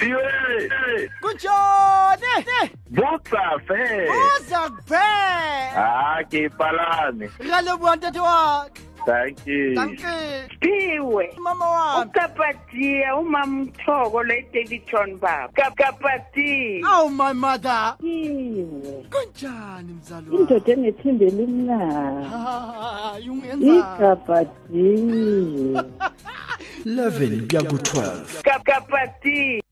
siwe kunjani botsa fe uza kuphela ah ke palame ngalobuya ntate wakhe thank you danke Piwe. mama wami Ukapatia umamthoko le Davidson baba. Kapatia. awu my mother Piwe. kunjani mzali wami Indoda enethembe elimnandi. hayi ungenza Ikapati. 11 kuya ku-12 Kapati. yathi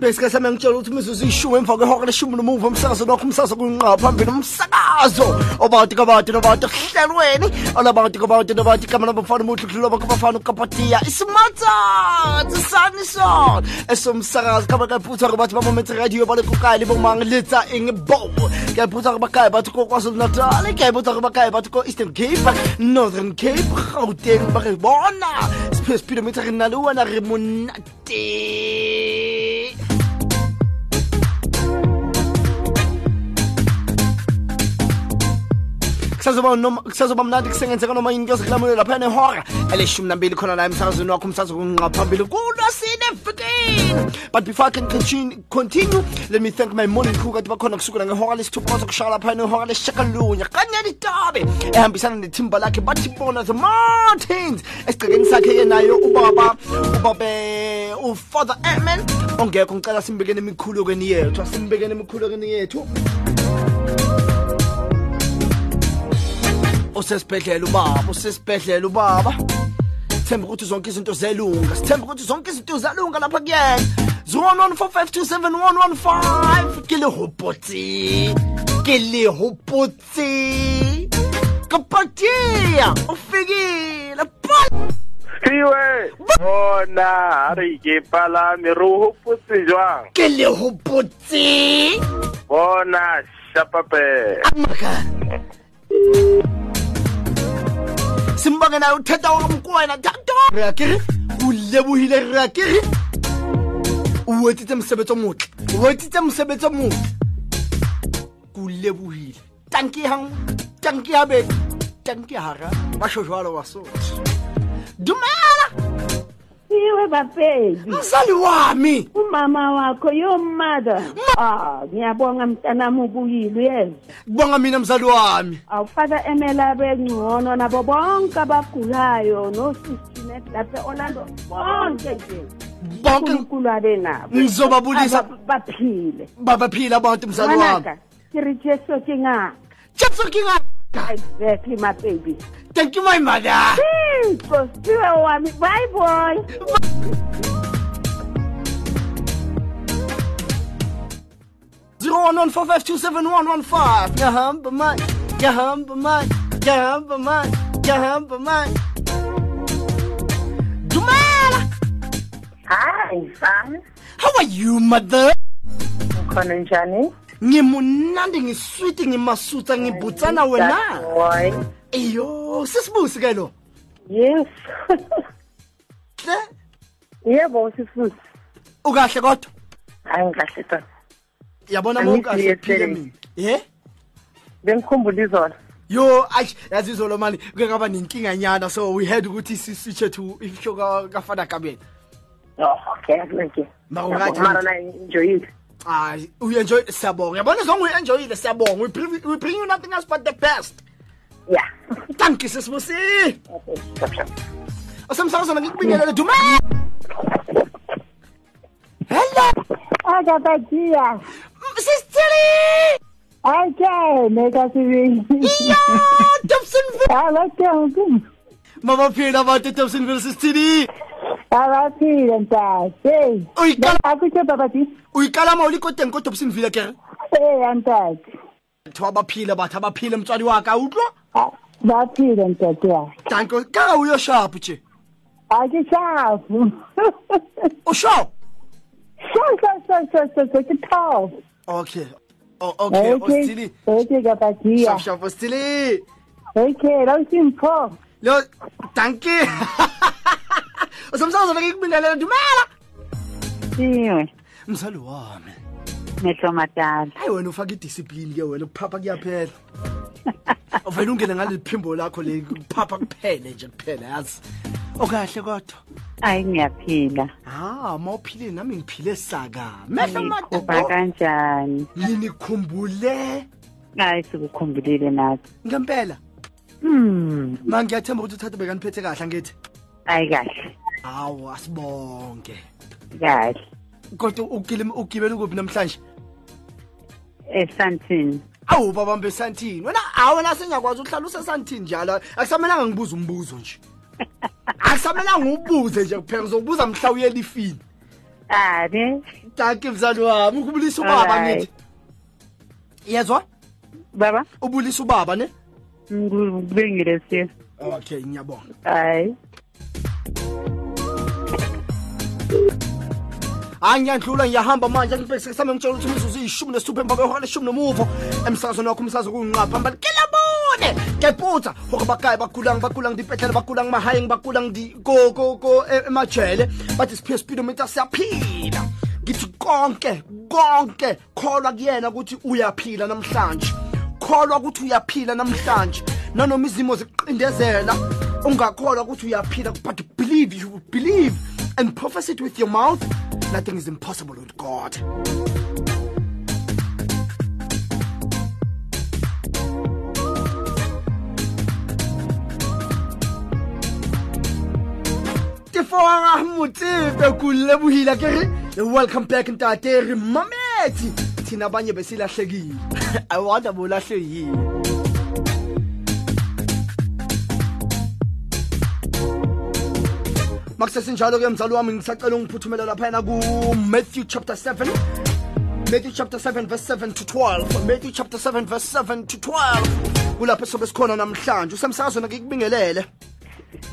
imbesi ke semengitshela ukuthi imizuzu ishumi emva kwehora leshumi nomuva umsakazo nokho umsakazo kunqa phambili umsakazo obantu kabantu nabantu ekuhlelweni olabantu kabantu nabantu igama labafana umudludlulo bakabafana ukapatiya isimatsatsi sanison esomsakazo kaba kayiphutha gore batho ba radio ba le kokae le bomang letsa eng kokwazulu-natal kayiphutha gore bakae batho ko eastern cape northern cape gauteng ba sephe speedometer re nna le wena re monate kusazoba mnandi kusengenzeka noma yini kuyozekulamule lapha nehora eleshumi nambili khona la emsakazweni wakho umsazo kunqa phambili kulosine fifteen but before i can continue, let me thank my morning crew kati bakhona kusukela ngehora lesithupha bazokushaka lapha nehora lesishakalunye kanyeni tabe? Ehambisana nethimba lakhe bathi bona the mountains esigcekeni sakhe yenayo ubaba ubabe ufather amen ongekho ngicela simbekeni emikhulukweni yethu asimbekeni emikhulukweni yethu usesibhedlela ubaba usesibhedlela ubaba. Sithemba ukuthi zonke izinto ziyalunga. Sithemba ukuthi zonke izinto ziyalunga lapha kuyena. 0145271115 ke le hopotse ke le hopotse kapatia ufikile. Siwe bona re ke palame re hopotse jwang? Ke le hopotse bona shapape amaka sembonge na o theta gore moko wena thato re akere o lebogile re akere o wetsitse mosebetso motle. O wetsitse mosebetso motle. Ko lebogile tanki e hang tanki e habedi tanki e hara. Wa shojalo wa sotho. Dumela! Piwe bapedi. mzali wami. Umama wakho yo mother. Ah, ngiyabonga mntanami ubuyile yezwa. kubonga mina mzali wami. Awufaka emela bengcono nabo bonke abagulayo nosisinet lapha e-orlando bonke nje. Bonke unkulunkulu abe nabo. Ngizobabulisa. Aba- baphile. Babaphila abantu mzali wami. ngwanaka ke re jesu ke ngaka. Chapsokinga exactly my baby. Thank you, my mother. Cinco, two, one. Bye, boy. Zero one one four five two seven one one five. Yeah, hum, but mine. Yeah, hum, but mine. Yeah, hum, but mine. Yeah, hum, but mine. Dumela. Hi, son. How are you, mother? Ukhona njani? Ngimunandi ngiswiti ngimasutha ngibutsana wena. Why? Eyo, sisibusi ke lo. Yes. Hle, Yebo sisibusi. ukahle kodwa. Hayi ngikahle tona. Yabona asiphile yesterday. mina. Yeah? Bengikhumbula izolo. yo ayi yazi izolo mani kuke ngaba nenkinga nyana so we had ukuthi sisitshe to ifisho ka- kafana kabeni Oh, okay, akuleke. Mara ungathi- Mara na enjoyed. hayi uyenjoy siyabonga yabona zonke uyenjoyile siyabonga we bring, we bring you nothing else but the best Yeah. thank you sisibusi Okay, stop, stop. osemsakazona ngikubingelele dume. Hello. Akapatia sisithili ake nekasibili iyo dobsonville abatonke mabaphila abantu dobsonville sisithili abaphile ntate Uyikala- akutsho babati uyikalama ulikodeng ko dobsonville kere eya ntate batho abaphile batho abaphile motswadi wa ka utlwa? Ah, baphile ntate wa. Danko kaka uyo sharp tje? A ke shafu o sure so so so so so so ke top okay oh, okay okay ostili okay kapatia shaf shaf ostili okay la usimpho lo danki usamsazana ngikubingelela dumela. Siwe. mzali wami. Mehlo matala. hayi wena ufaka idiscipline ke wena ukuphapha kuyaphela uvele ungene ngaleli phimbo lakho le kuphapha kuphele nje kuphela yazi okahle kodwa Ayi ngiyaphila. ah mawuphile nami ngiphile saka mehla Ngikupha mada kanjani? nginikhumbule Hayi sikukhumbulile nathi. ngempela Hmm. ma ngiyathemba ukuthi uthatha bekaniphethe kahle angithi Ayi kahle. hawu asibonke Kahle. kodwa ugile- ugibele ukuphi namhlanje Esantini. awu babambe esantini wena hawu wena sengiyakwazi ukuhlala usesantini njalo akusamelanga ngibuze umbuzo nje. Akusamelanga ubuze nje kuphela ngizokubuza mhla uyela ifini Ade. danki mzali wami ukubulisa ubaba ngithi? yezwa? Baba, ubulisa ubaba ne? Ngikubengile siya. okay ngiyabonga. Hayi. Hayi ngiyandlula ngiyahamba manje ngibhekise sami ngitshela ukuthi imizuzu iyishumi nesithupha emva kwehora leshumi nomuvo. Emsakazweni wakho umsazo kuyinqa phambili kilabone ngiyayiputsa hore bakaye bagulang bagulang dipetlele bagulang mahayeng bagulang di ko ko ko e- emajele. Bathi siphiwe speedometer siyaphila ngithi konke konke kholwa kuyena ukuthi uyaphila namhlanje. Kholwa ukuthi uyaphila namhlanje. Nanoma izimo zikuqindezela ungakholwa ukuthi uyaphila but believe you believe. And profess it with your mouth. Nothing is impossible with god. Welcome back ntate. Re mametse. Thina abanye besilahlekile i wonder bolahlekile makusesinjalo ke mzali wami ngisacela ungiphuthumela laphayana ku-matthew chapter 7 matthew chapter 7 verse 7 to 12 matthew chapter 7 verse 7 to 12 kulapho sobe sikhona namhlanje usemsakazweni ke kubingelele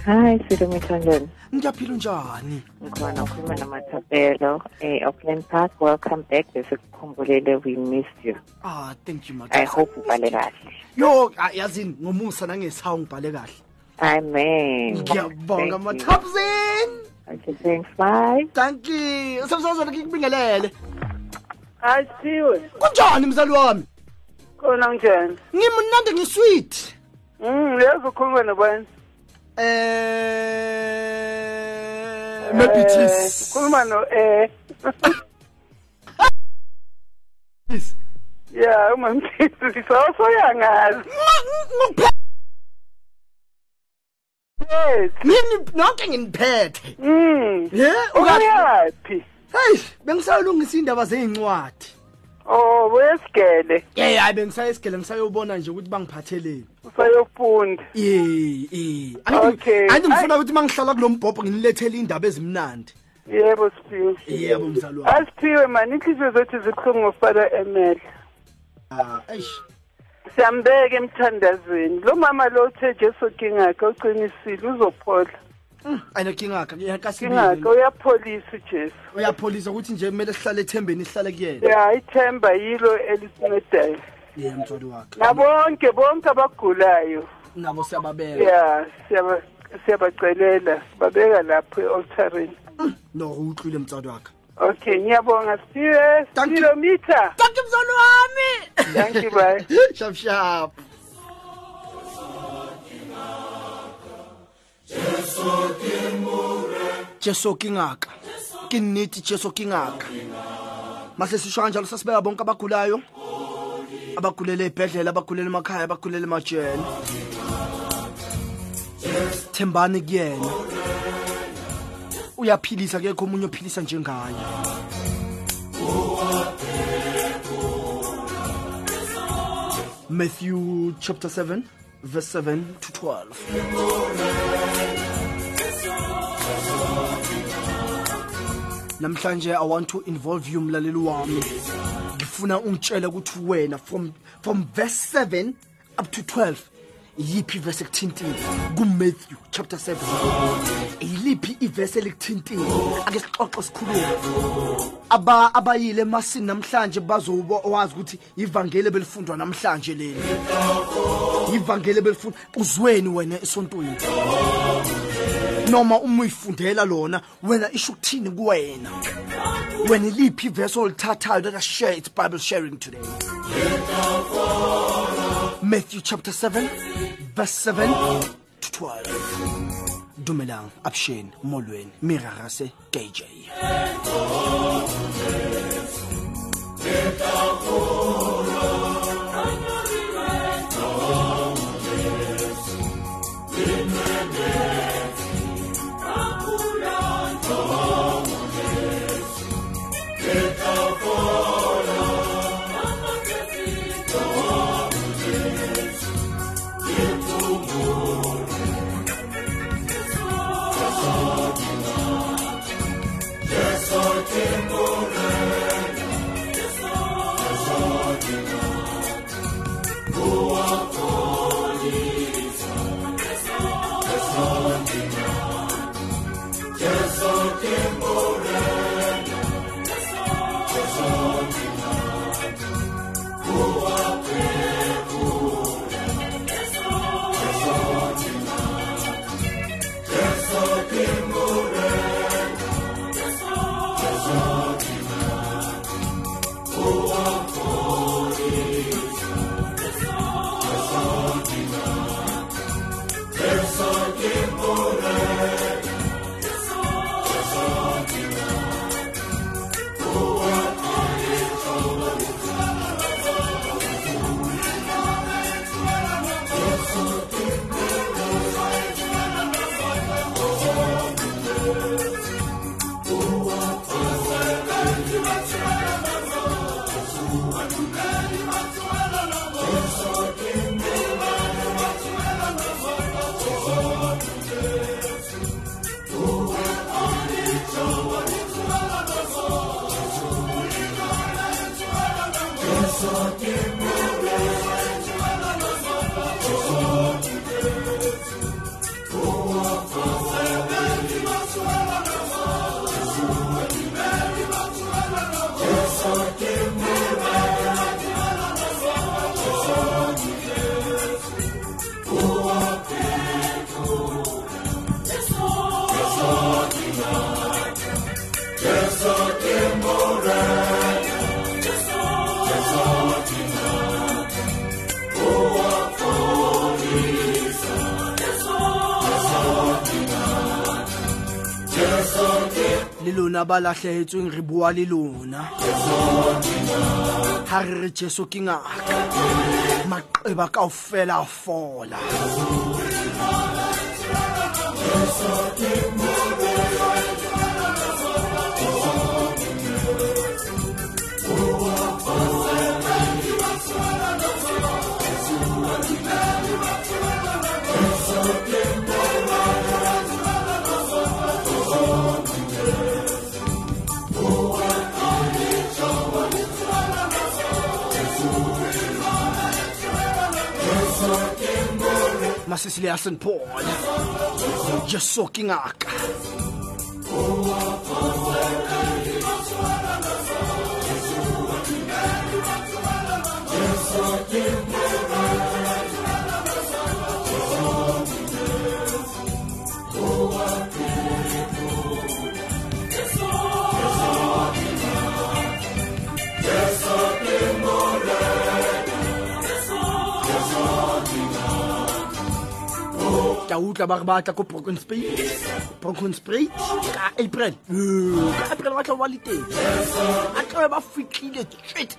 Hi, Sito Mitondon. ngiyaphila njani Ngikhona ukhuluma namathapelo. Eh, Auckland Park, welcome back. Besikukhumbulile, we missed you. ah thank you I madam hope ubhale kahle. yo ah, yazini ngomusa nangesawu ngibhale kahle Amen. ngiyabonga Thank you. mathapsini Okay, thanks. Bye. thank you usemsakazweni ke kubingelele hayi sithiwe kunjani mzali wami khona kunjani ngimnandi ngisweet um yazi ukhuluma nobani eh maybe it is ukhuluma no eh Yes. ya umamthisi sosoyangazi yes ngini nonke nginiphethe mm ye ukahle uyaphi? Hey bengisayolungisa indaba zezincwadi oh wesigele yeah hayi bengisayesigele ngisayobona nje ukuthi bangiphatheleni. Usayofunda. Eh eh Okay. angithi ngifuna ukuthi mangihlala kulombhobho nginilethele indaba ezimnandi. Yebo siphiwe yebo mzali wami asiphiwe mani inhliziyo zethu zibuhlungu ngofana emele ah eish. Siyambeka emthandazweni. Lo mama lo uthe jesu kingakhe uqinisile uzophola. Ayinakingaka kingakhe kasibili uyapholisa ujesu. Uyapholisa ukuthi nje kumele sihlale ethembeni sihlale kuyena. Ya ithemba yilo elisincedayo. Ye mzali wakhe. Nabonke bonke abagulayo. Nabo siyababeka. Ya siyaba- siyabacelela. Sibabeka lapho e-altarini no utlwile mzali wakhe. Okay ngiyabonga siphiwe Thank you. kilometer Danke mzali wami Thank you, bye. Shap shap. Jesu kingaka. Ke nnete Jesu kingaka. Mase sisho kanjalo sasibeka bonke abagulayo. Abagulele ebhedlela, abagulele emakhaya, abagulele emajele. Thembani kuyena. Uyaphilisa kekho omunye ophilisa njengaye. Matthew chapter 7 verse 7 to 12 Namhlanje I want to involve you mlaleli wami ngifuna ungitshele ukuthi wena from from verse 7 up to 12 yiphi ivesi ekuthintile? Kumatthew chapter 7 yiliphi ivesi elikuthintile? Ake sixoxe sikhulume. Aba abayile emasini namhlanje bazowazi ukuthi ivangeli belifundwa namhlanje leli ivangeli belifundwa uzweni wena esontweni. Noma uma uyifundela lona wena isho ukuthini kuwena? Wena iliphi ivesi olithathayo let us share its bible sharing today? Matthew chapter 7 verse 7 to 12 Dumelang absheni molweni mirarase KJ lona ba lahlehetsweng re bua le lona ha re re jesu ke ngaka maqeba kaofela a fola. ngasisi leya St Paul. soaking up ngaka ke a utlwa ba re batla ko brokenspate brokenspate ka april. Ka april ba tla le teng. A tlabe ba fitlhile straight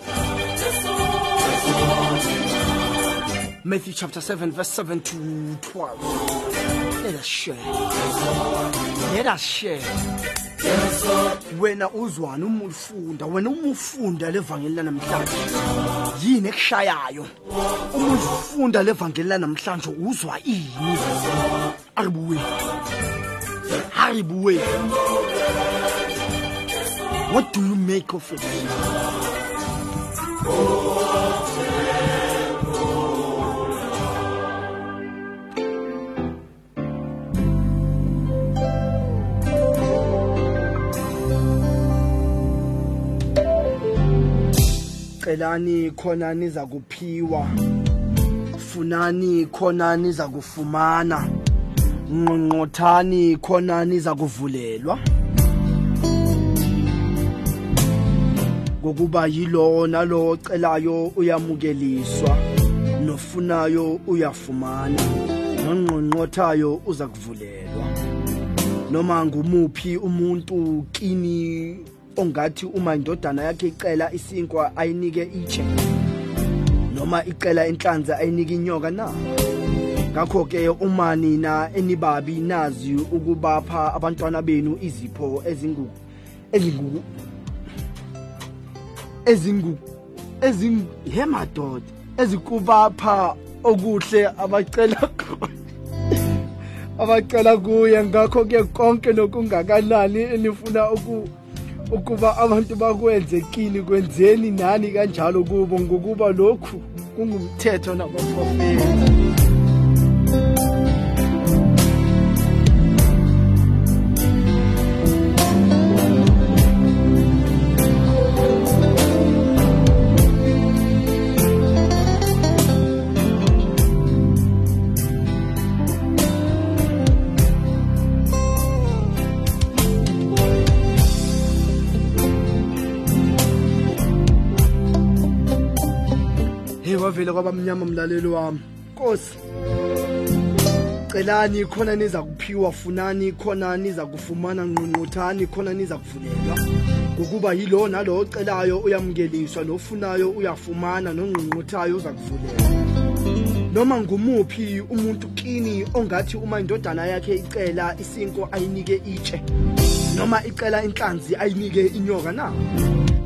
matthew chapter 7 verse 7 to 12 let us share let us share wena uzwane uma ulifunda wena uma ufunda levangeli lanamhlanje. Yini ekushayayo uma ufunda levangeli lanamhlanje uzwa ini? Aribuwe aribuwe what do you make of it? Celani khona niza kuphiwa. Funani khona niza kufumana. Nqonqothani khona niza kuvulelwa. Ngokuba yilo nalo ocelayo uyamukeliswa nofunayo uyafumana nonqonqothayo uza kuvulelwa. Noma ngumuphi umuntu kini ongathi uma indodana yakhe icela isinkwa ayinike itshe noma icela inhlanzi ayinike inyoka na? Ngakho ke uma nina enibabi nazi ukubapha abantwana benu izipho ezingu ezingu ezingu ezing he madoda ezikubapha okuhle abacela khona abacela kuye. Ngakho ke konke nokungakanani enifuna uku ukuba abantu bakwenze kini kwenzeni nani kanjalo kubo ngokuba lokhu kungumthetho nabaprofeti kwabamnyama mlaleli wami. Nkosi celani khona niza kuphiwa funani khona niza kufumana nqunquthani khona niza kuvulelwa ngokuba yilo nalo ocelayo uyamukeliswa nofunayo uyafumana nonqunquthayo uza kuvulelwa noma ngumuphi umuntu kini ongathi uma indodana yakhe icela isinko ayinike itshe noma icela inhlanzi ayinike inyoka na?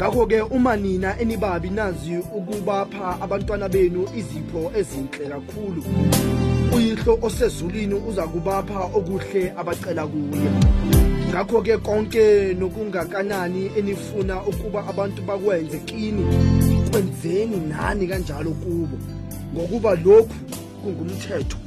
Ngakho-ke uma nina enibabi nazi ukubapha abantwana benu izipho ezinhle kakhulu. Uyihlo osezulwini uza kubapha okuhle abacela kuye. Ngakho-ke konke nokungakanani enifuna ukuba abantu bakwenze kini? Kwenzeni nani kanjalo kubo? Ngokuba lokhu kungumthetho.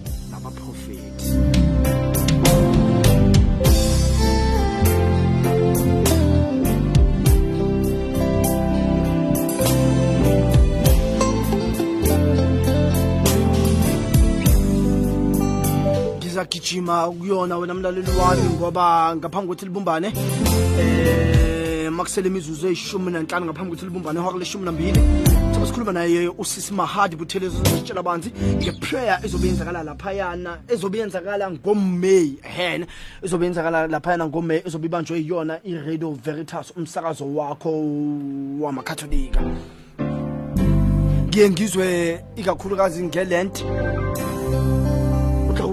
Ngizagijima kuyona wena mlaleli wami ngoba ngaphambi kokuthi libumbane eh makusele imizuzu eyishumi nanhlanu ngaphambi kokuthi libumbane ihora leshumi nambili. Sobe sikhuluma naye usisi mahadi buthelezo zitshela banzi ngeprayer ezobe yenzakala laphayana ezobe yenzakala ngomeyi hen ezobe yenzakala laphayana ngomeyi ezobe ibanjwe yiyona i-radio veritas umsakazo wakho wamakatholika ngiye ngizwe ikakhulukazi ngelent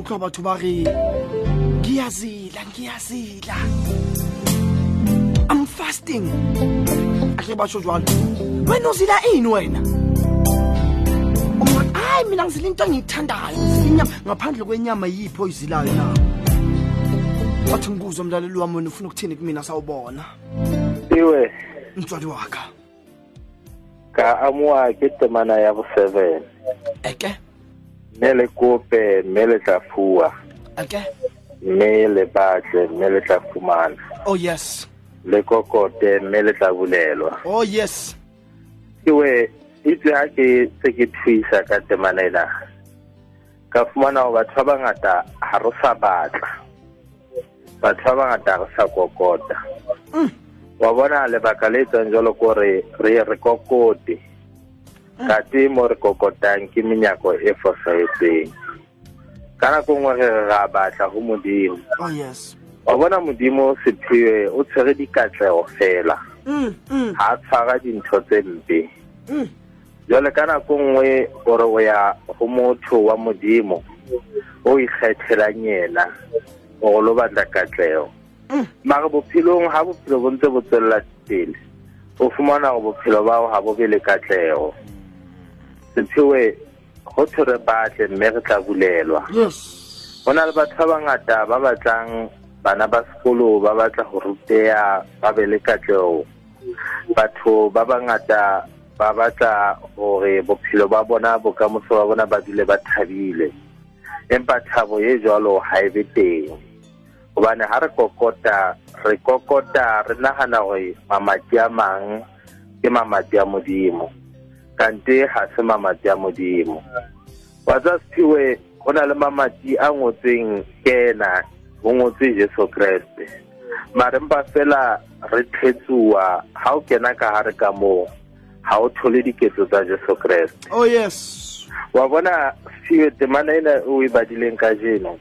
utlwa batho ba re ngiyazila ngiyazila. I'm fasting. Akhe basho jwalo wena uzila ini wena? Uma- hayi mina ngizila into engiyithandayo. Ngizila inyama ngaphandle kwenyama yiphi oyizilayo na? Wathi ngikuzwe mlaleli wami wena ufuna ukuthini kumina sawubona iwe. Mtswadi waka ka amoa ke temana ya bo seven eke? Mme le kope mme le tla fua eke mme le batle mme le tla fumana oh yes. Le kokote mme le tla bulelwa oh yes. Iwe itse ha ke tse ke thuisa ka temana ena. Ka fumana hore batho ba bangata ha re sa batla. Batho ba bangata re sa kokota. Wa bona lebaka le etsang jalo ko re re re kokote. Kate mo re kokotang ke menyako e fosahetseng. Ka nako nngwe re re ra batla ho modimo. Oh wa bona modimo sephiwe o tshwere dikatlego fela. Mm, mm, ha tshwara dintho tse mpe. Mm. jwale ka nako nngwe gore o ya go motho wa modimo o ikgethelang yena go lo batla katlego Mm. mare bophelong ha bophelo bo ntse bo tswelela pele o fumana gore bophelo bao ha bo be le katlego sephewe go thwe batle mme re tla bulelwa. Yes. Go na le batho ba bangata ba batlang bana ba sekolo ba batla go ruteya ba be le katlego. Batho ba bangata ba batla gore bophelo ba bona bokamoso ba bona ba dule ba thabile. Empa thabo e jalo ha e be teng. Gobane ha re kokota re kokota re nagana gore mamati a mang ke mamati a modimo kanti ga se mamati a modimo. Wa tsa sephiwe go na le mamati a ngotseng kena go ngotse jesu kreste. Marempa fela re tlhetsuwa ga o kena ka gare ka moo ga o thole diketso tsa jesu kreste. Oh yes. Wa bona sethiwe temana ena o e badileng ka jeno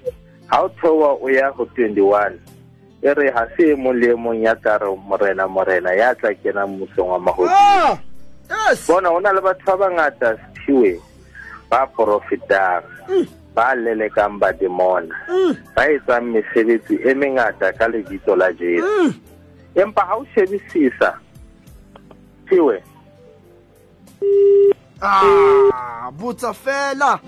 ga o theoa o ya go twenty-one e re ga se e mong le e mong ya tla re morena morena ya tla kena mmusong wa magodimo ah yes. Bona go na le batho ba bangata sephiwe ba profitang. Ba lelekang bademona Mm. ba etsang mesebetsi e mengata ka lebitso la jesu. Mm. empa ga o shebisisa sephiwe ah botsa fela.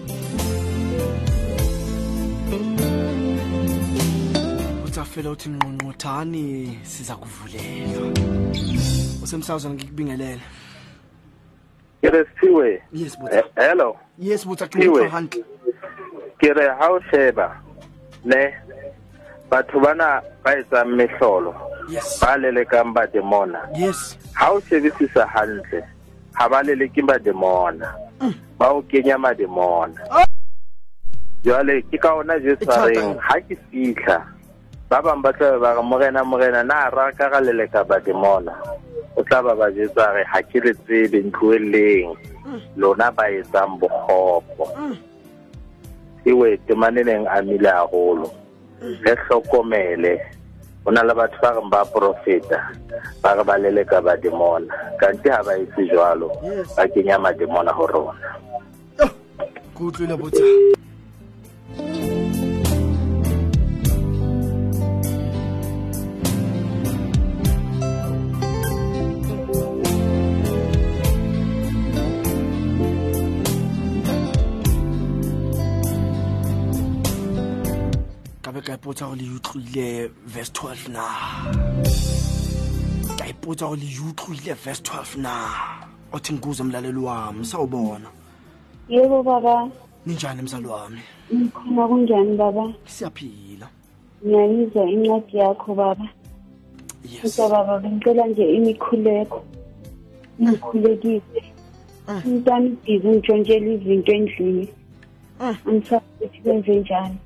Botsa fela uthi ngqongqothani siza kuvulelwa usemsazweni ngikubingelele ke re sephiwe yes botsa eh, hello. Yes botsa ke utlwa hantle. Ke re ha o sheba ne batho bana ba etsang mehlolo yes. ba lelekang bademona yes. Ha o shebisisa hantle ha ba leleke bademona ba o kenya mademona Ah! jwale ke ka ona jesu a reng ha ke fitlha ba bang ba tlabe ba re morena morena na ra ka ga leleka bademona o tla ba ba jetsa re ha ke le tsebe ntloeleng mm. lona ba etsang bokgopo mm. ewe temaneneng a mile haholo. Mm. Re hlokomele. Ho na le batho ba reng ba profeta ba re ba leleka bademona kanti ha ba etse jwalo ba kenya ho rona. Yo, ke utlwile botsa ipotsa go le utlwile verse 12 na? Ka ipotsa go le utlwile verse 12 na? Othi ngikuze mlaleli wami sawubona yebo baba. Ninjani mzali wami? Ngikhona kunjani baba? Siyaphila. Ngiyayizwa incwadi yakho baba. Yes. Kodwa baba bengicela nje imikhuleko. Ngikhulekise Mm. umntwana ubhizi ngishontshela izinto endlini. Mm. angisazi ukuthi kwenze njani.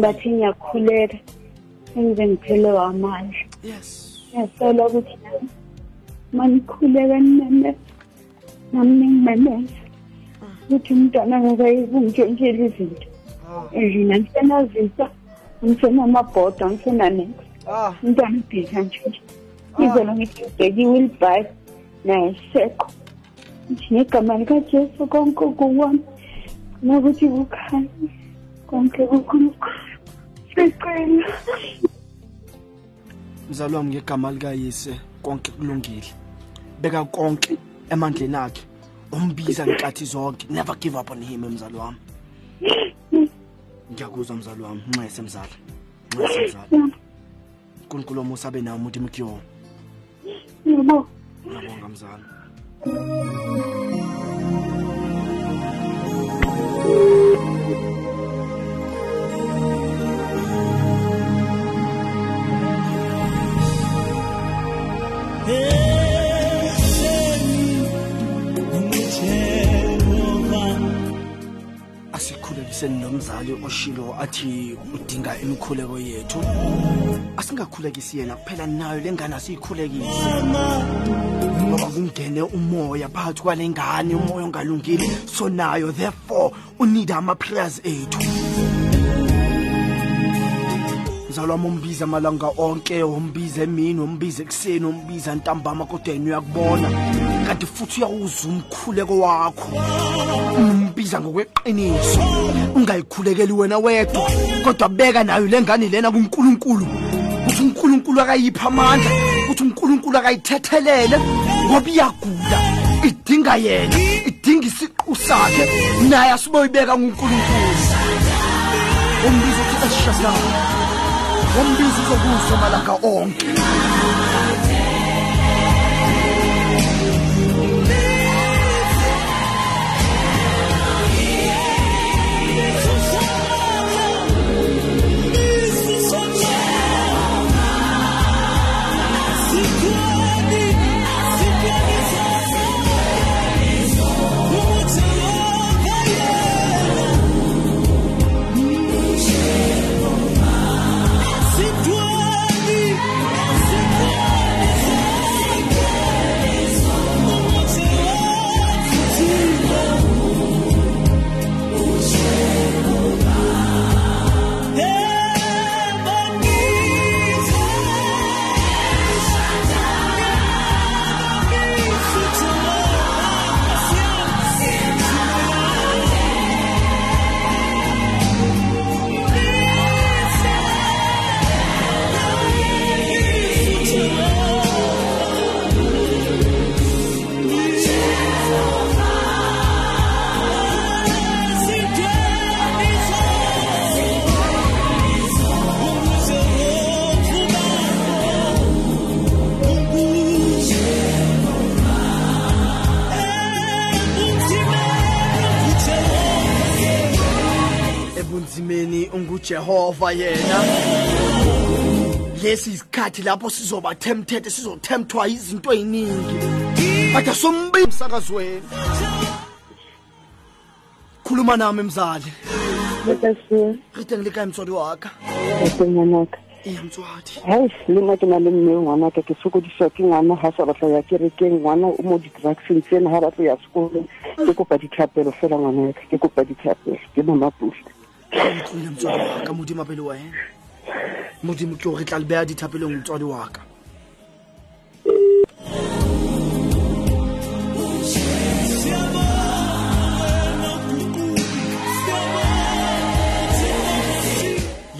Bathi ngiyakhuleka engize ngiphelewa amandla yes. Ngiyacela ukuthi nami manikhuleka nime nami ningimemeza. Ukuthi umntwana ngakayizi ngitshontshela izinto endlini angisenazisa angisenamabhodo angisenaneko ah. Umntwana ubhizi antshontshe ngizolo ngithi ubhekiwe ilibhayibhi naye sekho ngithi ngegama likajesu konke kuwami nokuthi kukhanye konke kukhulukhulu. Sicela mzali wami ngegama likayise konke kulungile. Beka konke emandleni akhe. Umbiza ngenkathi zonke. Never give up on him mzali wami. Ngiyakuzwa mzali wami. Nxese mzali. Nxese mzali. Unkulunkulu omusa abe nawo umuntu imkuyo yebo. Ngiyabonga mzali. Asikhulekiseni nomzali oshilo athi udinga imikhuleko yethu. Asingakhulekisi yena kuphela nayo le ngane asiyikhulekise. Ngoba kungene umoya phakathi kwale ngane umoya ongalungile. So nayo therefore unida ama-prayers ethu mzala wami umbiza amalanga onke umbiza emini umbiza ekuseni umbiza ntambama kodwa yena uyakubona. Kanti futhi uyawuza umkhuleko wakho. Umbiza ngokweqiniso. Ungayikhulekeli wena wedwa kodwa beka nayo le ngane lena kunkulunkulu. Kuthi unkulunkulu akayipha amandla kuthi unkulunkulu akayithethelele ngoba iyagula idinga yena idinga isiqu sakhe. Naye asiboyibeka kunkulunkulu umbiza uthi esishasana umbizo uzokusho malanga onke ujehova yena. Lesi isikhathi lapho sizoba tempted sizothemthwa izinto eziningi. Kade sombi emsakazweni khuluma nami mzali. Rite ngilekae mtswadi waka ate ngwanaka. ee mtswadi Hai, le nna ke na le mme ngwanaka ke sokodiswa ke ngwana ha sa batla ya kerekeng ngwana o mo di-drugseng tsena ha batlo ya sekolong ke kopa dithapelo fela ngwanaka ke kopa dithapelo ke mama pula utlwile motswadi waka modimo pele wena modimo ke o re tla le beya dithapelong motswadi waka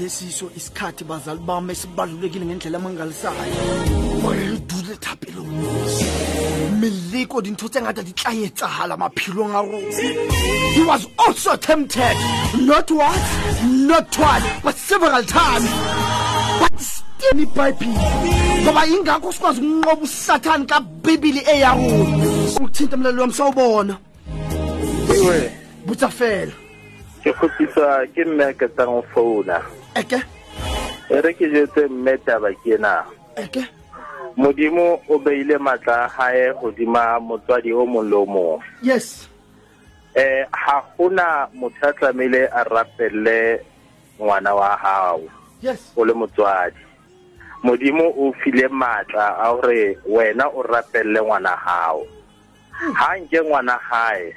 lesiso isikhathi bazali bami esibalulekile ngendlela amangalisayo. Gore dule meleko dintho tse ngata di tla etsahala maphelong a rona. He was also tempted. Not once not twice but several times. But still ibhayibhile ngoba yingakho sikwazi ukunqoba usathane kabhibhili eyarona ukuthinta mlaleli wami sawubona. Butsa fela ke kgopiswa ke mme a ketang go founa eke? E re ke jetse mme taba ke na eke? Modimo o beile matla a gae godima motswadi o mongwe le o mongwe yes. Um ga gona motho a tlamehile a rapelele ngwana wa gago yes. O le motswadi. Modimo o file maatla a gore wena o rapelele ngwana gago ga nke ngwana gae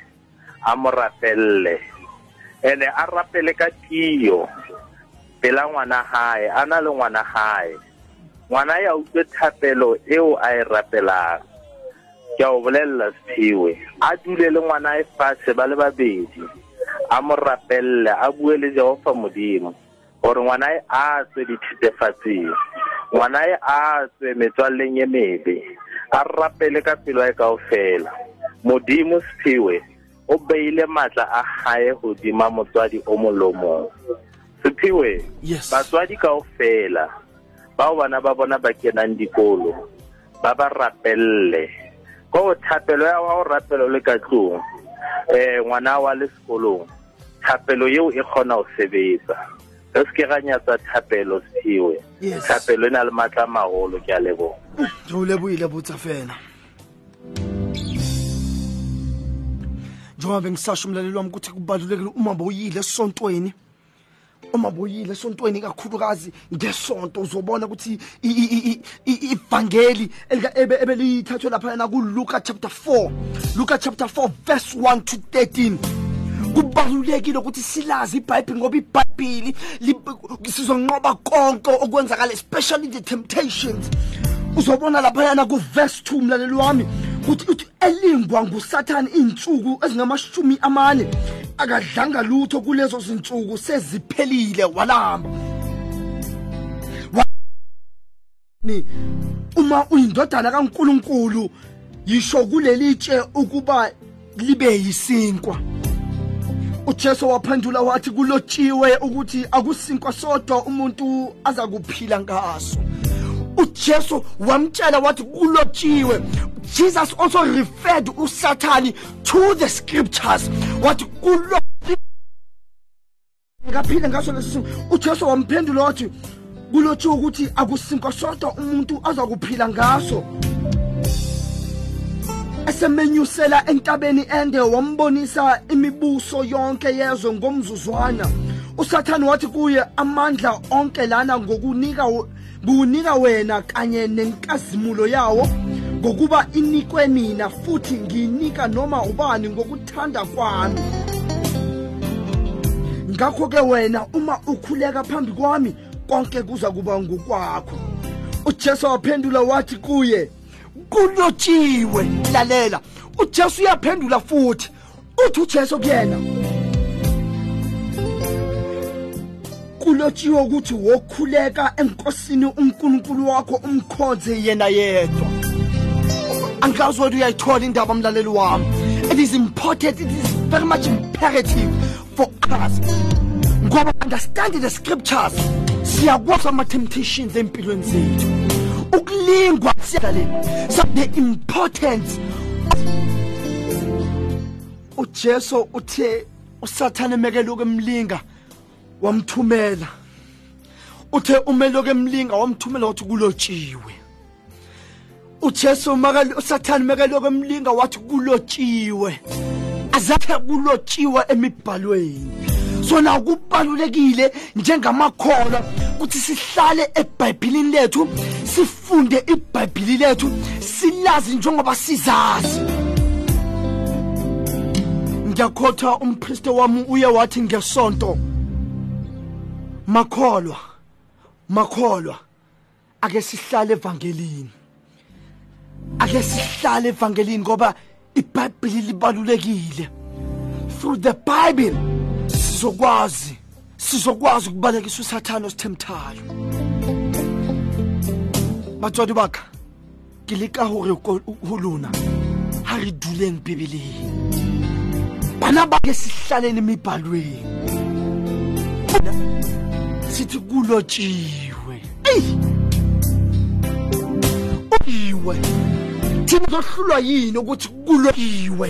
a mo rapelele ene a rapele ka tio pela ngwana gae a na le ngwana gae ngwana ya utlwe thapelo eo a e rapelang. Ke a o bolelela sephiwe a dule le ngwana e fatshe ba le babedi. A mo rapelele a bue le jehova modimo gore ngwana e a tswe dithetefatsing ngwana e a tswe metswalleng e mebe. A rapele ka pelo e kao fela modimo sephiwe o beile maatla a gae godima motswadi o mongwe sephiwe Yes. batswadi kaofela bao bana ba bona ba kenang dikolo ba ba rapelle. Ko thapelo ya wa o rapelo le ka tlong eh ngwana wa le sekolong thapelo yeo e kgona go sebetsa. Re se ke ga nyatsa thapelo sephiwe thapelo e na le maatla a magolo ke a leboga re o leboile botsa fela. Njengoba bengisasho umlaleli wami ukuthi kubalulekile uma boyile esontweni uma boyile esontweni kakhulukazi ngesonto uzobona ukuthi i- i- i- i- ivangeli elika- ebe- ebelithathwe laphayana kuluka chapter 4 luka chapter 4 verse 1 to 13 kubalulekile ukuthi silazi ibhayibhili ngoba ibhayibhili li- sizonqoba konke okwenzakala especially the temptations. Uzobona laphayana kuverse 2 mlaleli wami. Kuthi uthi elingwa ngusathane iy'nsuku ezingamashumi amane akadlanga lutho kulezo zinsuku seziphelile walamba. Ni uma uyindodana kaNkuluNkulu yisho kuleli tshe ukuba libe yisinkwa. uJesu waphendula wathi kulotshiwe ukuthi akusinkwa sodwa umuntu aza kuphila ngaso. uJesu wamtshela wathi kulotshiwe Jesus also referred uSathani to the scriptures. Wathi kulo ngaphile ngaso lesi simo uJesu wamphendula wathi kulotshiwe ukuthi akusinkwa sodwa umuntu aza kuphila ngaso. Esemenyusela entabeni ende wambonisa imibuso yonke yezwe ngomzuzwana. Usathane wathi kuye amandla onke lana ngokunika kunika wena kanye nenkazimulo yawo ngokuba inikwe mina futhi nginika noma ubani ngokuthanda kwami. Ngakho ke wena uma ukhuleka phambi kwami konke kuza kuba ngokwakho. uJesu waphendula wathi kuye kulotshiwe lalela uJesu uyaphendula futhi. Uthi uJesu kuyena kulotshiwe ukuthi wokhuleka enkosini uNkulunkulu wakho umkhonze yena yedwa. Angazi wethu uyayithola indaba mlaleli wami. It is important it is very much imperative for us. Ngoba understanding the scriptures. Siyakwazi ama-temptations empilweni zethu. Ukulingwa siyadlalela. So the importance ujesu uthe usathane emekeluku emlinga wamthumela. Uthe umeloke emlinga wamthumela wathi kulotshiwe. Ujesu makalo- usathane makaloke emlinga wathi kulotshiwe. Azakhe kulotshiwe emibhalweni. Sona kubalulekile njengamakholwa ukuthi sihlale ebhayibhilini lethu sifunde ibhayibhili lethu silazi njengoba sizazi. Ngiyakhotha umpristi wami uye wathi ngesonto. Makholwa. Makholwa. Ake sihlale evangelini. Ake sihlale evangelini ngoba ibhayibhili libalulekile. Through the bible sizokwazi sizokwazi ukubalekisa usathane osithemthayo. Batswadi baka ke leka hore ho lona ha re duleng bebeleng bana ba ke sihlaleni emibhalweni. Sithi kulotshiwe. Eyi! Uyiwe thina zohlulwa yini ukuthi kulotshiwe?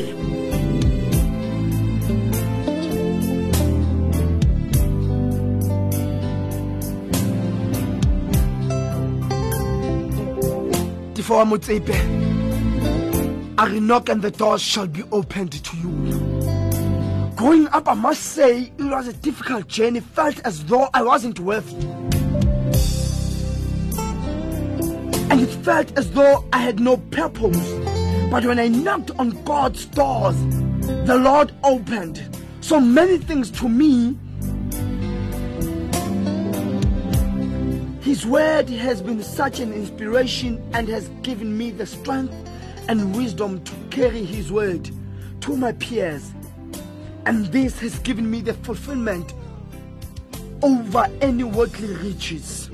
Tifo wa motsepe a re knock and the doors shall be opened to you growing up i must say it was a difficult journey. Felt as though i wasn't worthy and it felt as though i had no purpose. But when i knocked on god's doors the lord opened. So many things to me. His word has been such an inspiration and has given me the strength and wisdom to carry His word to my peers. And this has given me the fulfillment over any worldly riches.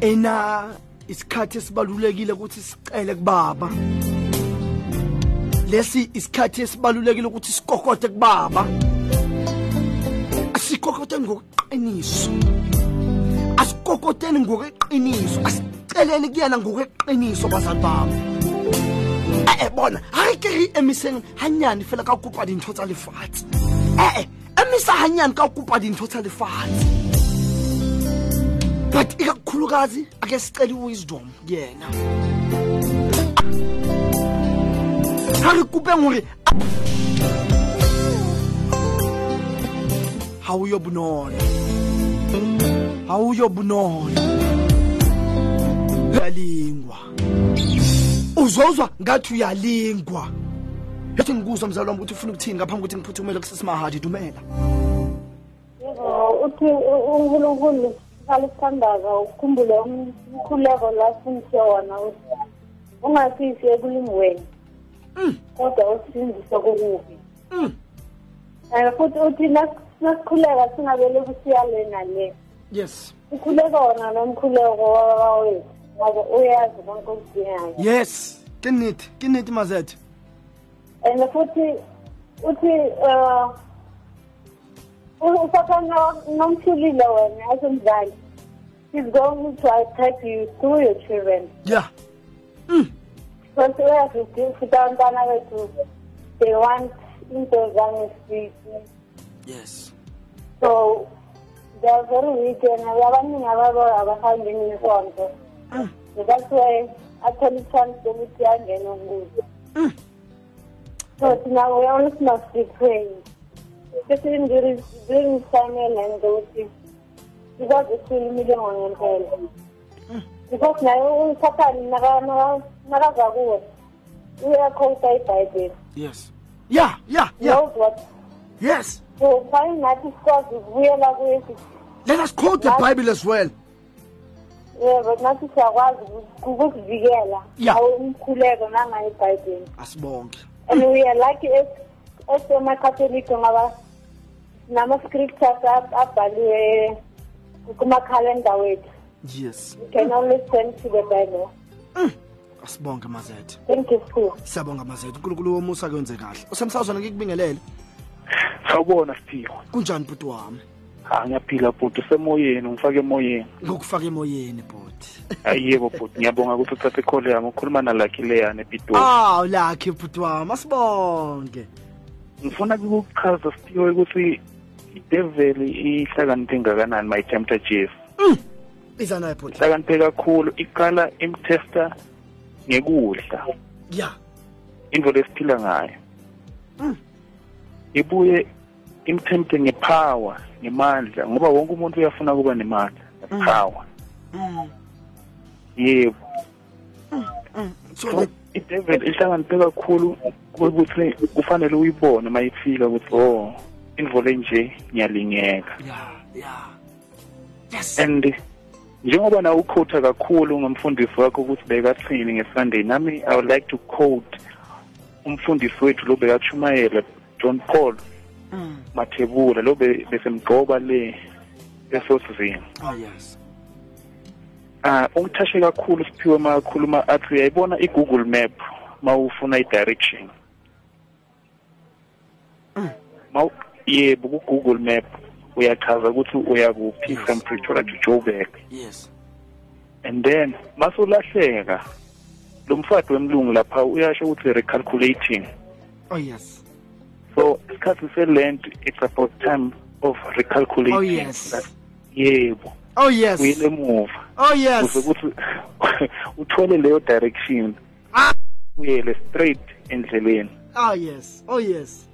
Ena isikhathi esibalulekile ukuthi sicele kubaba. Lesi isikhathi esibalulekile ukuthi sikokote kubaba. Asikokote ngokuqiniso asikokoteni ngokweqiniso. Asiceleni kuyena ngokweqiniso bazali bami. Ee bona ha re ke re emiseng hanyane fela ka ho kopa dintho tsa lefatshe. Ee emisa hanyane ka ho kopa dintho tsa lefatshe. But ikakhulukazi ake sicela i-wisdom kuyena ha re kopeng hore ha o yo bonolo ha o yo bonolo uyalingwa. Uzozwa ngathi uyalingwa. Ethi ngikuzwa mzali wami ukuthi ufuna ukuthini ngaphambi kokuthi ngiphuthumele kusesimahadi dumela. Yebo, uthi u- uNkulunkulu alisithandaza ukhumbule um- umkhuleko la sindise wona uthi ungasisi ekulingweni kodwa usindise kokubi. Mm. um futhi uthi nas- nasikhuleka singabele kusiyale nale yes. Ukhuleka wona nomkhuleko wawethu ngoba uyazi konke okudingayo yes. Ke nnete ke nnete mazethe and futhi uthi uh usathana nomthulile wena asemdlali he's going to attack you through your children. Yeah. Hmm. Because uyazi futhi abantwana bethu they want into zangesisi yes. So they are very weak and abaningi ababo abahambi nisonto that's why athole ichance yokuthi angene kuzo so thina we always must be praying especially during, during final and those because it's really million on your because nayo usathane nakaza kuwe by this. yes. Yeah, yeah, yes. So fine nathi sikwazi ukubuyela this. let us quote the bible as well. Yeah but nathi siyakwazi ukuzivikela awumkhuleko nangayo ibhayibheli asibonke and we are lucky as emakatholika ngoba nama-scriptures ab- abhaliwe kumakhalenda wethu. Yes. We can always turn to the bible. Asibonge mazethe thank you school. Siyabonga mazethe unkulunkulu womusa kwenze kahle. Usemsazwana ngikubingelele? Sawubona siphiwe kunjani bhuti wami? Ha ngiyaphila bhuti usemoyeni ungifake emoyeni. Ngokufaka emoyeni bhuti hayi yebo bhuti ngiyabonga ukuthi uthathe ikhole yami ukhuluma nalakhi leyana epitoli aw lakhe bhuti wami. Asibonge. Ngifuna kukuchaza siphiwe ukuthi ideveli ihlakaniphe engakanani mayitempta jesu iza naye bhuti ihlakaniphe kakhulu iqala imtesta ngekudla. Ya. Into lesiphila ngayo. Ibuye imthemte ngepower ngemandla ngoba wonke umuntu uyafuna kuba nemandla nepower yebo. So so idevil ihlakaniphe kakhulu ukuthi kufanele uyibone uma ifika ukuthi oh indvo nje ngiyalingeka. And njengoba nawe ukhotha kakhulu ngomfundisi wakho ukuthi bekathini ngesunday nami i would like to quote umfundisi wethu lo bekakushumayela john paul Mm. mathebula lo be- besemgqoba le leso sizini oh yes. Ah ungithashe kakhulu siphiwe makhuluma athi uyayibona i-google map ma ufuna i-direction? Ma yebo ku-google map uyachaza ukuthi uya kuphi Yes. from pretoria to joburg. Yes. And then masulahleka lo mfadi wemlungu lapha uyasho ukuthi recalculating. Oh yes. So isikhathi se-land it's about time of recalculating. Oh yes. That- yebo. Oh yes. Uyele emuva. Oh ukuze yes ukuthi uthole leyo direction. Ah! uyele straight endleleni. Oh yes. Oh yes.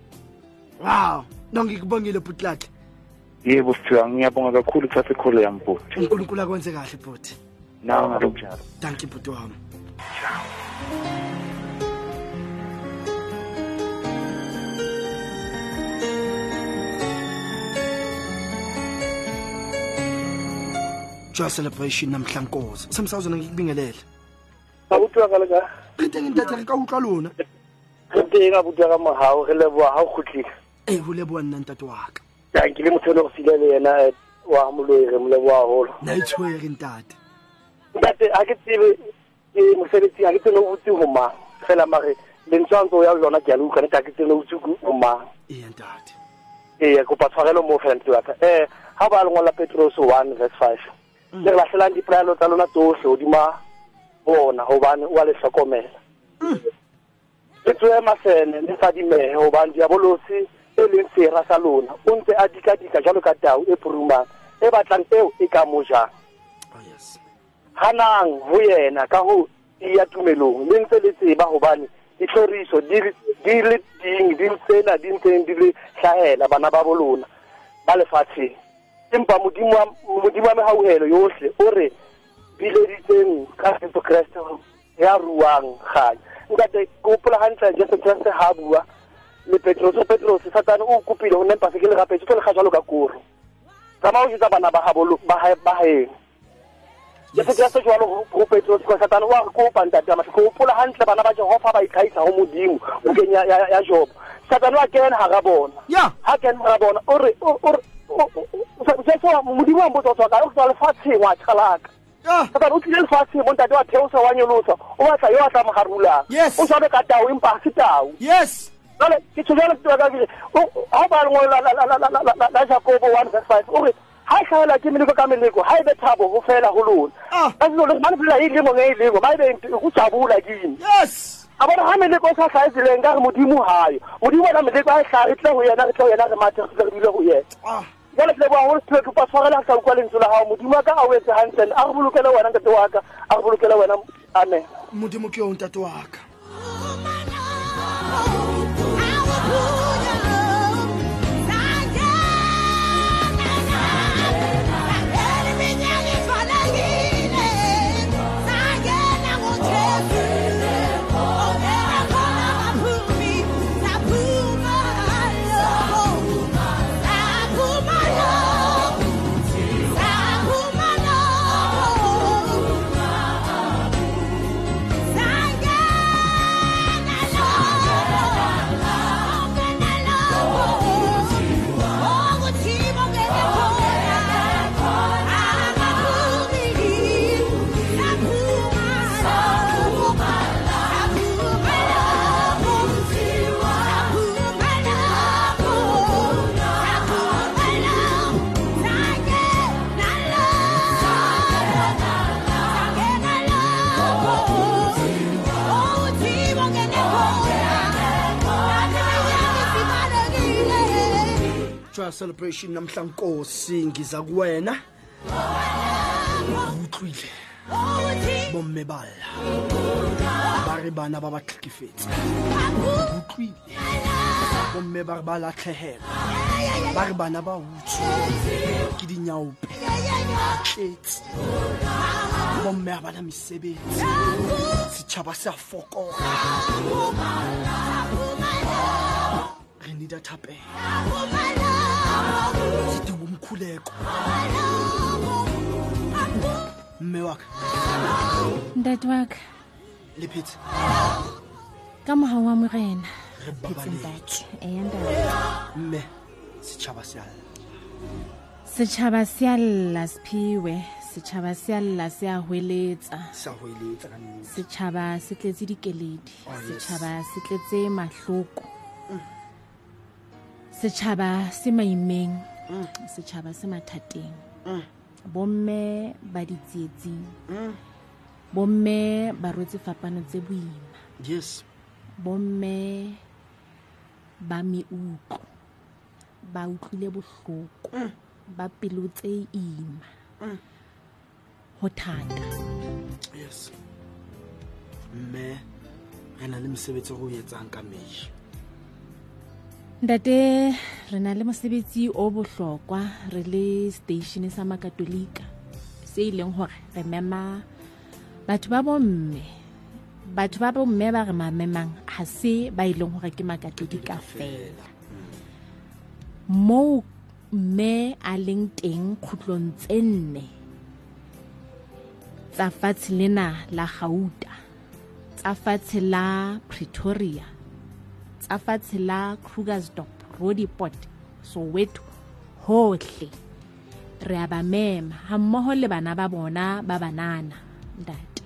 Wow. Nongikubongile bhuti lakhe yebo sithiwa ngiyabonga kakhulu kuthatha ikhole yami bhuti unkulunkulu akwenze kahle bhuti. Nawe ngalonjalo thank you bhuti wami. Joy celebration namhlankosi usemsazwana ngikubingelele abuti kale ka? Qete ngintatha ke ka utlwa lona. Re teng abuti ka mogao re leboa ga o kgotlile ee go leboa nna ntate wa ka. Ya ke le motho o ne go sile le yena eh, wa moloi re mo leboa gagolo na itshwere ntate. Ntate ga ke tsebe mosebetsing ga ke tsene o botse go mang. Fela mare lentswe a ntse o ya lona ke a le utlwane ka ke tsene o botse go mang. Ee ntate. Ee kopa tshwarelo mo fela ntate waka um ga ba lengwala petros one verse five le re latlhelang dipolaelo tsa lona tsotlhe godima bona gobane o a le tlhokomela le tsoe masene le fadimehe gobane diabolosi e leng sera sa lona o ntse a dikadika jalo ka tau e purumang e batlang eo e ka mo jang. Oh yes. Ganang ho yena ka ho iya tumelong le ntse le tseba hobane ditlhoriso di di le ding di tsena di ntseng di le hlahela bana ba bolona ba lefatsheng. Empa modimo wa- mehauhelo yohle o re bileditseng ka jesu kreste ya ruang ganya nkate ke gopola jesu kreste ga a bua. Le petros o petros satane o kopile ho nempa seke le gapetse tlo le ga jalo ka koro. Tsamaya o jetsa bana ba haeng jesu kreste jalo go petros ka satane wa re kopa ntate ya ke gopola bana ba jehofa ba itlhaisa go modimo bokeng ya- ya satane job. Satane wa kena ga ra bona ga kena ga bona o re sa tswa modimo mbotsa tswa ka o tswa wa tshalaka o tlile mo ntate wa wa nyolosa o yo a tla o ka se yes ke ka la re ha ke ka meleko ha thabo go fela go lona ka e ba ebe go tsabula yes a bona ha meleko sa ka modimo hayo modimo meleko go yena go yena re mathe go yena jale ke leboa hore sephe kopa tshwarela sa utlwa lentswe la gago modimo wa ka a o etse hantle a re bolokele wena ntate wa ka. A re bolokele wena amen. Modimo ke yo ntate wa ka. Sangha celebration namhla nkosi ngiza kuwena. Utlwile bomme balla ba re bana ba ba tlhekefetse utlwile bomme ba re ba latlhegela ba re bana ba utswe. Ke dinyaope. Tletse. Bomme a bana mesebetsi. Setšhaba se a fokola. Re nida thapela zidinga umkhuleko mme waka ntate waka le phetse ka mogao wa morena. Mme setšhaba se a lla. Setšhaba se a lla sephiwe. Setšhaba se a lla se a hweletsa. Setšhaba se tletse dikeledi. Oh, setšhaba se tletse mahloko. Setšhaba se maimeng setšhaba se mathateng. Bomme ba ditsietsing bomme ba rwetse fapano tse boima. Yes. Bomme ba meutlo ba utlwile bohloko. Ba pelo tse ima ho thata. Yes. Mme re na le mosebetsi o re o etsang ka meji ntate re na le mosebetsi o bohlokwa re le station sa makatolika se e leng hore re mema batho ba bomme. Batho ba bomme ba re mamemang ha se ba e leng hore ke makatolika fela. Moo mme a leng teng kgutlong tse nne tsa fatshe lena la gauta tsa fatshe la pretoria tsa fatshe la krugersdorp rodiport soweto hohle. Re a ba mema hammoho le bana ba bona ba banana ntate.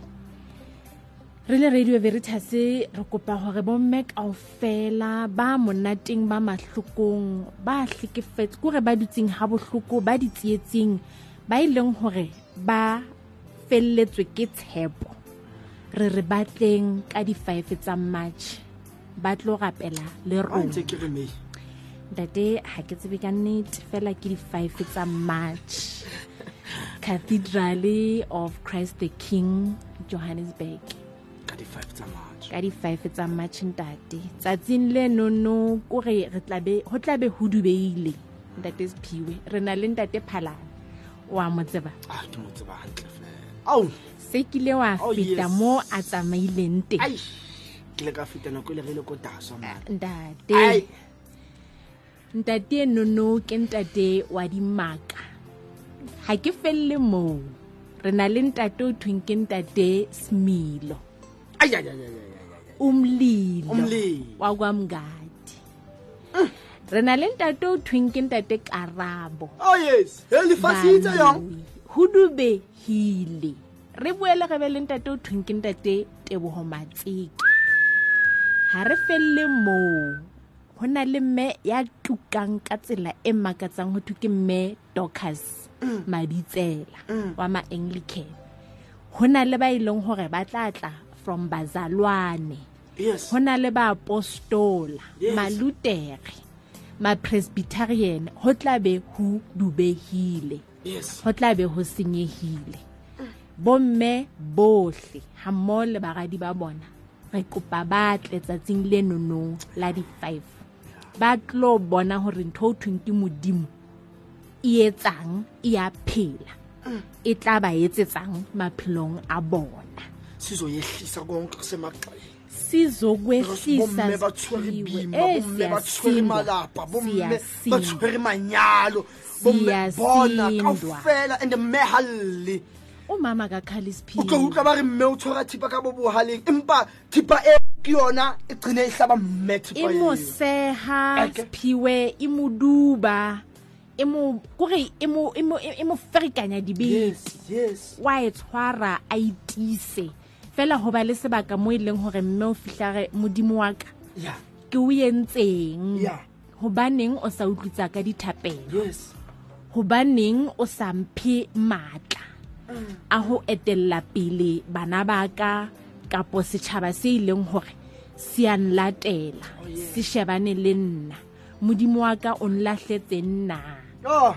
Re le radio veritas re kopa hore bomme kaofela ba monateng ba mahlokong ba hlekefetse kore ba dutseng ha bohloko ba ditsietsing ba e leng hore ba felletswe ke tshepo. Re re batleng ka di-five tsa march ba tlo rapela le rona. ntate ha ke tsebe ka nnete fela ke di-five tsa march. Cathedral of christ the king johannesburg. Ka di-five tsa march. Ntate. Tsatsing le nono kore re tlabe ho dubeile. Ntate sephiwe re na le ntate phalane. Wa mo tseba? Se kile wa Oh, feta mo a tsamaileng teng ke le ka feta nako e le re le ko taso man ntate. Ntate enono ke ntate wa dimaka. Ha ke felle moo. Re na le ntate o thweng ke ntate smilo. Umlilo. Wa kwamngadi. Re na le ntate o thweng ke ntate karabo. Oh lefasitse yong ho dubehile re boele re be le ntate o thweng ke ntate teboho matseke ha re felle moo. Ho na le mme ya tukang ka tsela e makatsang ho thwe ke mme docas mabitsela wa ma-anglican ho na le ba e leng hore ba tla tla from bazalwane. Yes. Ho na le baapostola Yes. malutere ma-presbyterian. Ho tla be ho dubehile. Yes. Ho tla be ho senyehile. Bomme bohle hammoho le baradi ba bona re kopa ba tle tsatsing le nonong la di-five ba tlo bona hore ntho ho thweng ke modimo e etsang e a phela e tla ba etsetsang maphelong a bona sizoyehlisa konke kusemagxeni sizokwehlisa bomme ba tshwere Siphiwe. bima Eh, bomme ba tshwere siyasindwa. malapa bomme Siyasindwa. ba tshwere manyalo bomme bona Siyasindwa. kaofela and mme halle umama kakhali o tlo utlwa ba re mme o tshwara thipa ka bo bohaleng empa thipa e ke yona e qine e hlaba mme e thipa mo eo seha Eke. sephiwe e mo duba e mo kore e mo e mo e mo ferikanya dibete yes yes. Wa e tshwara a itise. Fela ho ba le sebaka mo e leng hore mme o fihlare modimo wa ka. Ya. Ke o entseng. Ya. Hobaneng o sa utlwitsa ka dithapelo? Yes. Hobaneng o sa mphe matla a ho etella pele bana ba ka kapo setjhaba se ileng hore se a nlatela se shebane le nna. Modimo wa ka o nlahletseng na oh.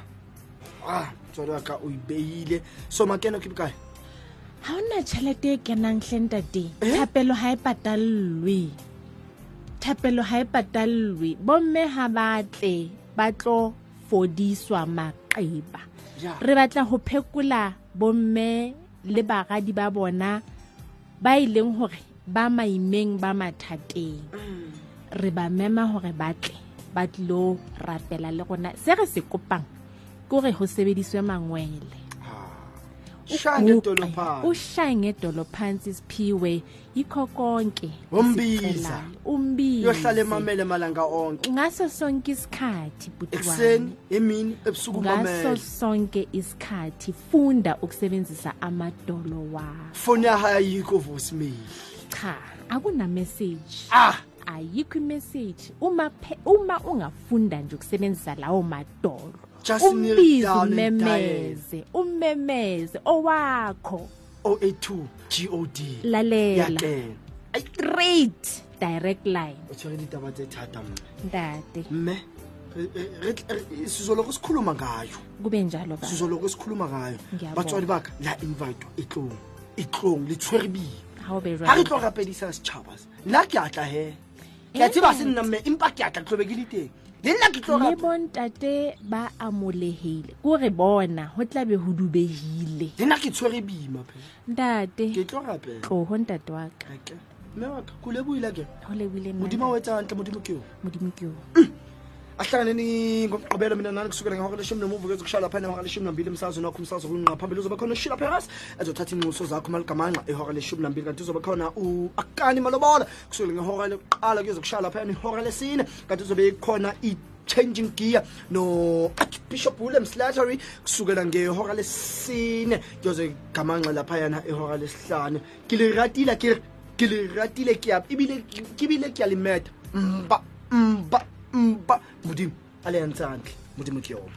ah tswadi wa ka o ibeile so makeno ke bokae? Ha ona tšhelete e kenang hlentate Eh? thapelo ha e patallwe. Thapelo ha e patallwe. Bomme ha batle ba tlo fodiswa maqeba. Re batla ho phekola bomme le bagadi ba bona ba e leng hore ba maimeng ba mathateng. Re ba mema hore batle ba tlilo rapela le rona. Se re se kopang ke hore ho sebediswe mangwele Shange Uguqe, edolo phansi. ushaye ngedolo phansi siphiwe yikho konke Umbiza. esicelayo. umbize. Yohlala emamele malanga onke. Ngaso sonke isikhathi bhuti ekuseni wami. emini ebusuku ngaso mamele sonke isikhathi funda ukusebenzisa amadolo wakho. Foni yaha ayikho voicemail cha akunameseji ah! Ayikho imeseji uma phe- uma ungafunda nje ukusebenzisa lawo madolo. And umemeze umemeze owakho. 082 god lalela. Straight direct line. O tshwere ditaba tse thata mme ntate mme sizoloko sikhuluma ngayo. Kube njalo ba sizoloko sikhuluma ngayo. Batswadi ba ka la invitwa etlong etlong le tshwere be ga re tlo rapedisa setšhaba se nna ke atla he? Ke a tseba se nna mme empa ke atla ke le teng le nna ke tlo le bontate ba amolehile. Kore bona ho tlabe ho dubehile. Le nna ke tshwere boima phe ntate ke tlo rapela. tloho ntate wa ka. Mme wa ka ko leboile ke? Ho lebile modimo o etsa gantle modimo ke o modimo ke o ahlanganeni ngomgqibelo mina nani kusukela ngehora leshumi nomuva kwezo kushaya lapha enehora leshumi nambili emsazweni wakho umsazo kunqa phambili uzoba khona ushila peras ezothatha inxuso zakho maligamanqa ihora leshumi nambili kanti uzoba khona u-akani malobola kusukela ngehora lokuqala kuyezo kushaya lapha ihora lesine kanti uzobe khona i-changing gear no-archbishop william slattery kusukela ngehora lesine kuyoze gamanqa laphayana ihora lesihlanu. Ke le ratile ke re ke ebile ke mba mba mpa modimo a le yang tsantle modimo ke yobo